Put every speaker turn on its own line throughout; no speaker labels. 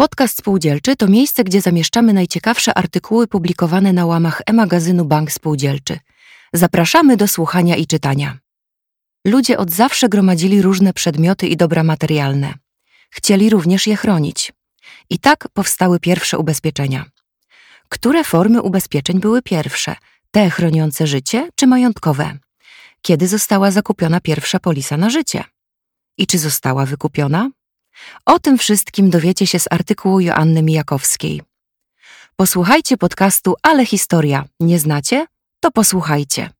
Podcast Spółdzielczy to miejsce, gdzie zamieszczamy najciekawsze artykuły publikowane na łamach e-magazynu Bank Spółdzielczy. Zapraszamy do słuchania i czytania. Ludzie od zawsze gromadzili różne przedmioty i dobra materialne. Chcieli również je chronić. I tak powstały pierwsze ubezpieczenia. Które formy ubezpieczeń były pierwsze? Te chroniące życie czy majątkowe? Kiedy została zakupiona pierwsza polisa na życie? I czy została wykupiona? O tym wszystkim dowiecie się z artykułu Joanny Mijakowskiej. Posłuchajcie podcastu Ale Historia. Nie znacie? To posłuchajcie.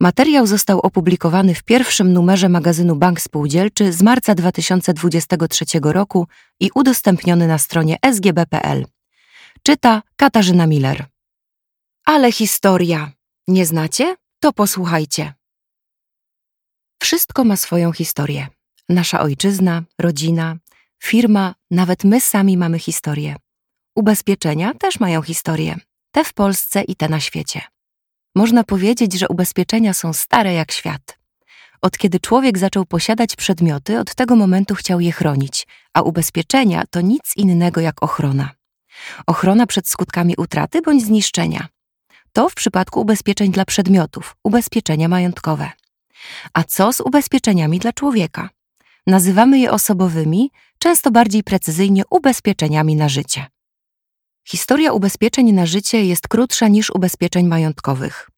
Materiał został opublikowany w pierwszym numerze magazynu Bank Spółdzielczy z marca 2023 roku i udostępniony na stronie sgb.pl. Czyta Katarzyna Miller. Ale historia. Nie znacie? To posłuchajcie. Wszystko ma swoją historię. Nasza ojczyzna, rodzina, firma, nawet my sami mamy historię. Ubezpieczenia też mają historię, te w Polsce i te na świecie. Można powiedzieć, że ubezpieczenia są stare jak świat. Od kiedy człowiek zaczął posiadać przedmioty, od tego momentu chciał je chronić, a ubezpieczenia to nic innego jak ochrona. Ochrona przed skutkami utraty bądź zniszczenia. To w przypadku ubezpieczeń dla przedmiotów, ubezpieczenia majątkowe. A co z ubezpieczeniami dla człowieka? Nazywamy je osobowymi, często bardziej precyzyjnie ubezpieczeniami na życie. Historia ubezpieczeń na życie jest krótsza niż ubezpieczeń majątkowych.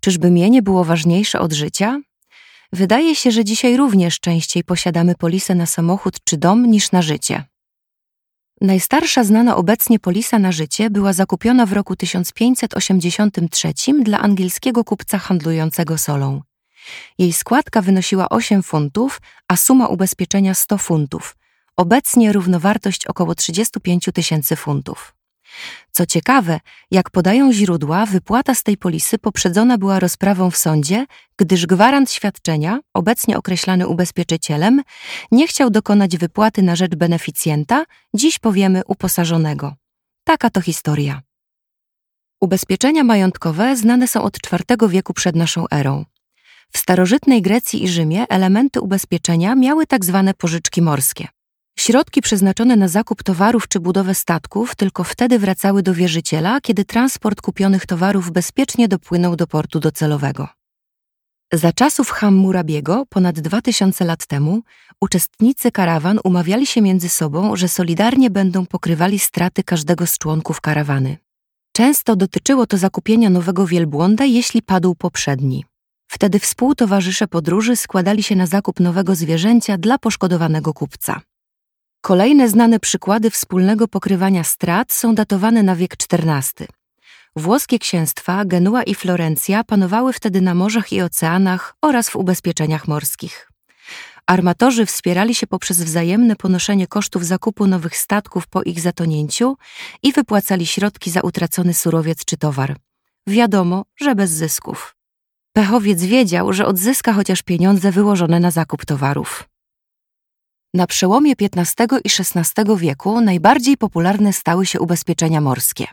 Czyżby mienie było ważniejsze od życia? Wydaje się, że dzisiaj również częściej posiadamy polisę na samochód czy dom niż na życie. Najstarsza znana obecnie polisa na życie była zakupiona w roku 1583 dla angielskiego kupca handlującego solą. Jej składka wynosiła 8 funtów, a suma ubezpieczenia 100 funtów. Obecnie równowartość około 35 tysięcy funtów. Co ciekawe, jak podają źródła, wypłata z tej polisy poprzedzona była rozprawą w sądzie, gdyż gwarant świadczenia, obecnie określany ubezpieczycielem, nie chciał dokonać wypłaty na rzecz beneficjenta, dziś powiemy uposażonego. Taka to historia. Ubezpieczenia majątkowe znane są od IV wieku przed naszą erą. W starożytnej Grecji i Rzymie elementy ubezpieczenia miały tak zwane pożyczki morskie. Środki przeznaczone na zakup towarów czy budowę statków tylko wtedy wracały do wierzyciela, kiedy transport kupionych towarów bezpiecznie dopłynął do portu docelowego. Za czasów Hammurabiego, ponad 2000 lat temu, uczestnicy karawan umawiali się między sobą, że solidarnie będą pokrywali straty każdego z członków karawany. Często dotyczyło to zakupienia nowego wielbłąda, jeśli padł poprzedni. Wtedy współtowarzysze podróży składali się na zakup nowego zwierzęcia dla poszkodowanego kupca. Kolejne znane przykłady wspólnego pokrywania strat są datowane na wiek XIV. Włoskie księstwa Genua i Florencja panowały wtedy na morzach i oceanach oraz w ubezpieczeniach morskich. Armatorzy wspierali się poprzez wzajemne ponoszenie kosztów zakupu nowych statków po ich zatonięciu i wypłacali środki za utracony surowiec czy towar. Wiadomo, że bez zysków. Pechowiec wiedział, że odzyska chociaż pieniądze wyłożone na zakup towarów. Na przełomie XV i XVI wieku najbardziej popularne stały się ubezpieczenia morskie.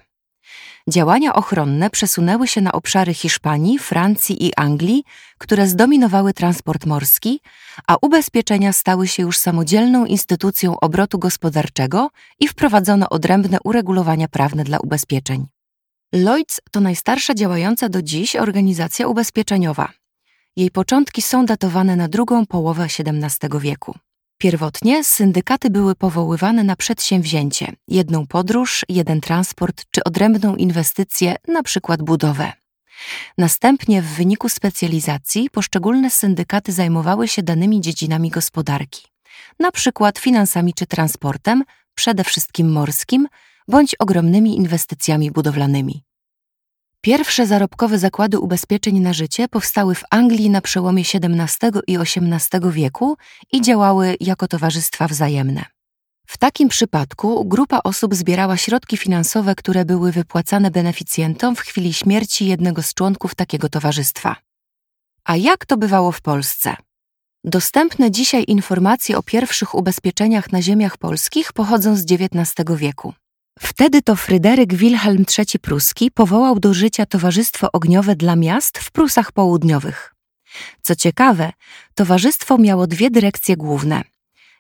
Działania ochronne przesunęły się na obszary Hiszpanii, Francji i Anglii, które zdominowały transport morski, a ubezpieczenia stały się już samodzielną instytucją obrotu gospodarczego i wprowadzono odrębne uregulowania prawne dla ubezpieczeń. Lloyds to najstarsza działająca do dziś organizacja ubezpieczeniowa. Jej początki są datowane na drugą połowę XVII wieku. Pierwotnie syndykaty były powoływane na przedsięwzięcie, jedną podróż, jeden transport czy odrębną inwestycję, np. budowę. Następnie w wyniku specjalizacji poszczególne syndykaty zajmowały się danymi dziedzinami gospodarki, np. finansami czy transportem, przede wszystkim morskim, bądź ogromnymi inwestycjami budowlanymi. Pierwsze zarobkowe zakłady ubezpieczeń na życie powstały w Anglii na przełomie XVII i XVIII wieku i działały jako towarzystwa wzajemne. W takim przypadku grupa osób zbierała środki finansowe, które były wypłacane beneficjentom w chwili śmierci jednego z członków takiego towarzystwa. A jak to bywało w Polsce? Dostępne dzisiaj informacje o pierwszych ubezpieczeniach na ziemiach polskich pochodzą z XIX wieku. Wtedy to Fryderyk Wilhelm III Pruski powołał do życia Towarzystwo Ogniowe dla Miast w Prusach Południowych. Co ciekawe, towarzystwo miało dwie dyrekcje główne.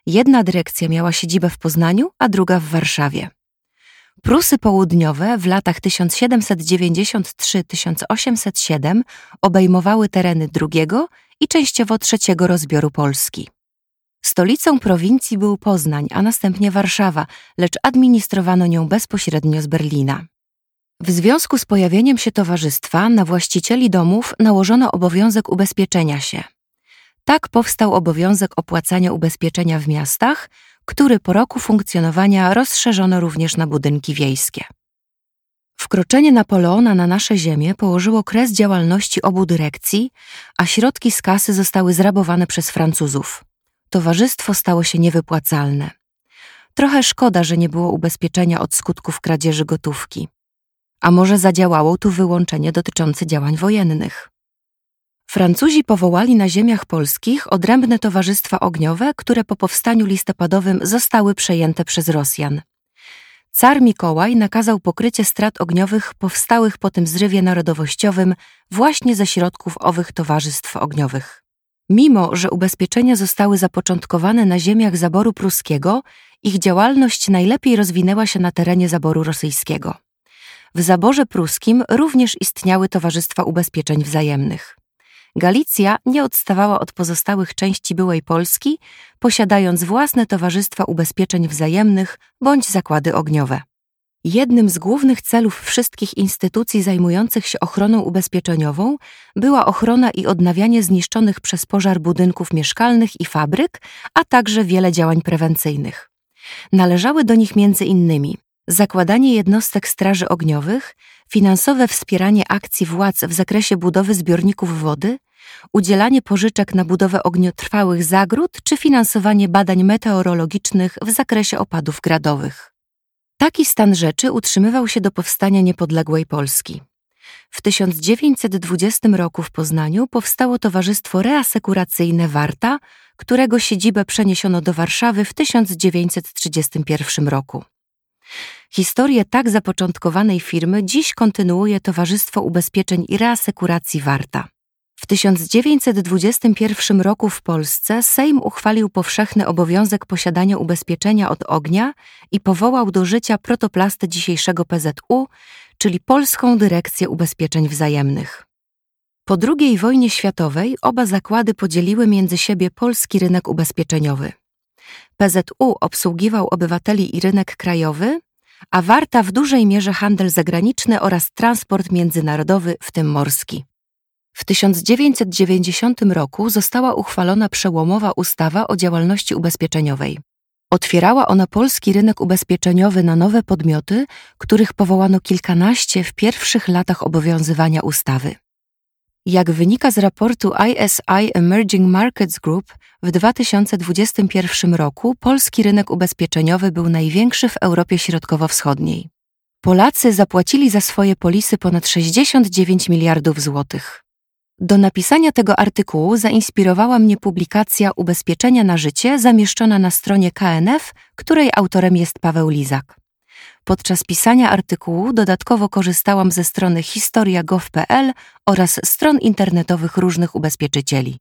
Jedna dyrekcja miała siedzibę w Poznaniu, a druga w Warszawie. Prusy Południowe w latach 1793-1807 obejmowały tereny drugiego i częściowo trzeciego rozbioru Polski. Stolicą prowincji był Poznań, a następnie Warszawa, lecz administrowano nią bezpośrednio z Berlina. W związku z pojawieniem się towarzystwa na właścicieli domów nałożono obowiązek ubezpieczenia się. Tak powstał obowiązek opłacania ubezpieczenia w miastach, który po roku funkcjonowania rozszerzono również na budynki wiejskie. Wkroczenie Napoleona na nasze ziemię położyło kres działalności obu dyrekcji, a środki z kasy zostały zrabowane przez Francuzów. Towarzystwo stało się niewypłacalne. Trochę szkoda, że nie było ubezpieczenia od skutków kradzieży gotówki. A może zadziałało tu wyłączenie dotyczące działań wojennych. Francuzi powołali na ziemiach polskich odrębne towarzystwa ogniowe, które po powstaniu listopadowym zostały przejęte przez Rosjan. Car Mikołaj nakazał pokrycie strat ogniowych powstałych po tym zrywie narodowościowym właśnie ze środków owych towarzystw ogniowych. Mimo, że ubezpieczenia zostały zapoczątkowane na ziemiach zaboru pruskiego, ich działalność najlepiej rozwinęła się na terenie zaboru rosyjskiego. W zaborze pruskim również istniały towarzystwa ubezpieczeń wzajemnych. Galicja nie odstawała od pozostałych części byłej Polski, posiadając własne towarzystwa ubezpieczeń wzajemnych bądź zakłady ogniowe. Jednym z głównych celów wszystkich instytucji zajmujących się ochroną ubezpieczeniową była ochrona i odnawianie zniszczonych przez pożar budynków mieszkalnych i fabryk, a także wiele działań prewencyjnych. Należały do nich innymi zakładanie jednostek straży ogniowych, finansowe wspieranie akcji władz w zakresie budowy zbiorników wody, udzielanie pożyczek na budowę ogniotrwałych zagród czy finansowanie badań meteorologicznych w zakresie opadów gradowych. Taki stan rzeczy utrzymywał się do powstania niepodległej Polski. W 1920 roku w Poznaniu powstało Towarzystwo Reasekuracyjne Warta, którego siedzibę przeniesiono do Warszawy w 1931 roku. Historię tak zapoczątkowanej firmy dziś kontynuuje Towarzystwo Ubezpieczeń i Reasekuracji Warta. W 1921 roku w Polsce Sejm uchwalił powszechny obowiązek posiadania ubezpieczenia od ognia i powołał do życia protoplastę dzisiejszego PZU, czyli Polską Dyrekcję Ubezpieczeń Wzajemnych. Po II wojnie światowej oba zakłady podzieliły między siebie polski rynek ubezpieczeniowy. PZU obsługiwał obywateli i rynek krajowy, a Warta w dużej mierze handel zagraniczny oraz transport międzynarodowy, w tym morski. W 1990 roku została uchwalona przełomowa ustawa o działalności ubezpieczeniowej. Otwierała ona polski rynek ubezpieczeniowy na nowe podmioty, których powołano kilkanaście w pierwszych latach obowiązywania ustawy. Jak wynika z raportu ISI Emerging Markets Group, w 2021 roku polski rynek ubezpieczeniowy był największy w Europie Środkowo-Wschodniej. Polacy zapłacili za swoje polisy ponad 69 miliardów złotych. Do napisania tego artykułu zainspirowała mnie publikacja Ubezpieczenia na życie zamieszczona na stronie KNF, której autorem jest Paweł Lizak. Podczas pisania artykułu dodatkowo korzystałam ze strony historia.gov.pl oraz stron internetowych różnych ubezpieczycieli.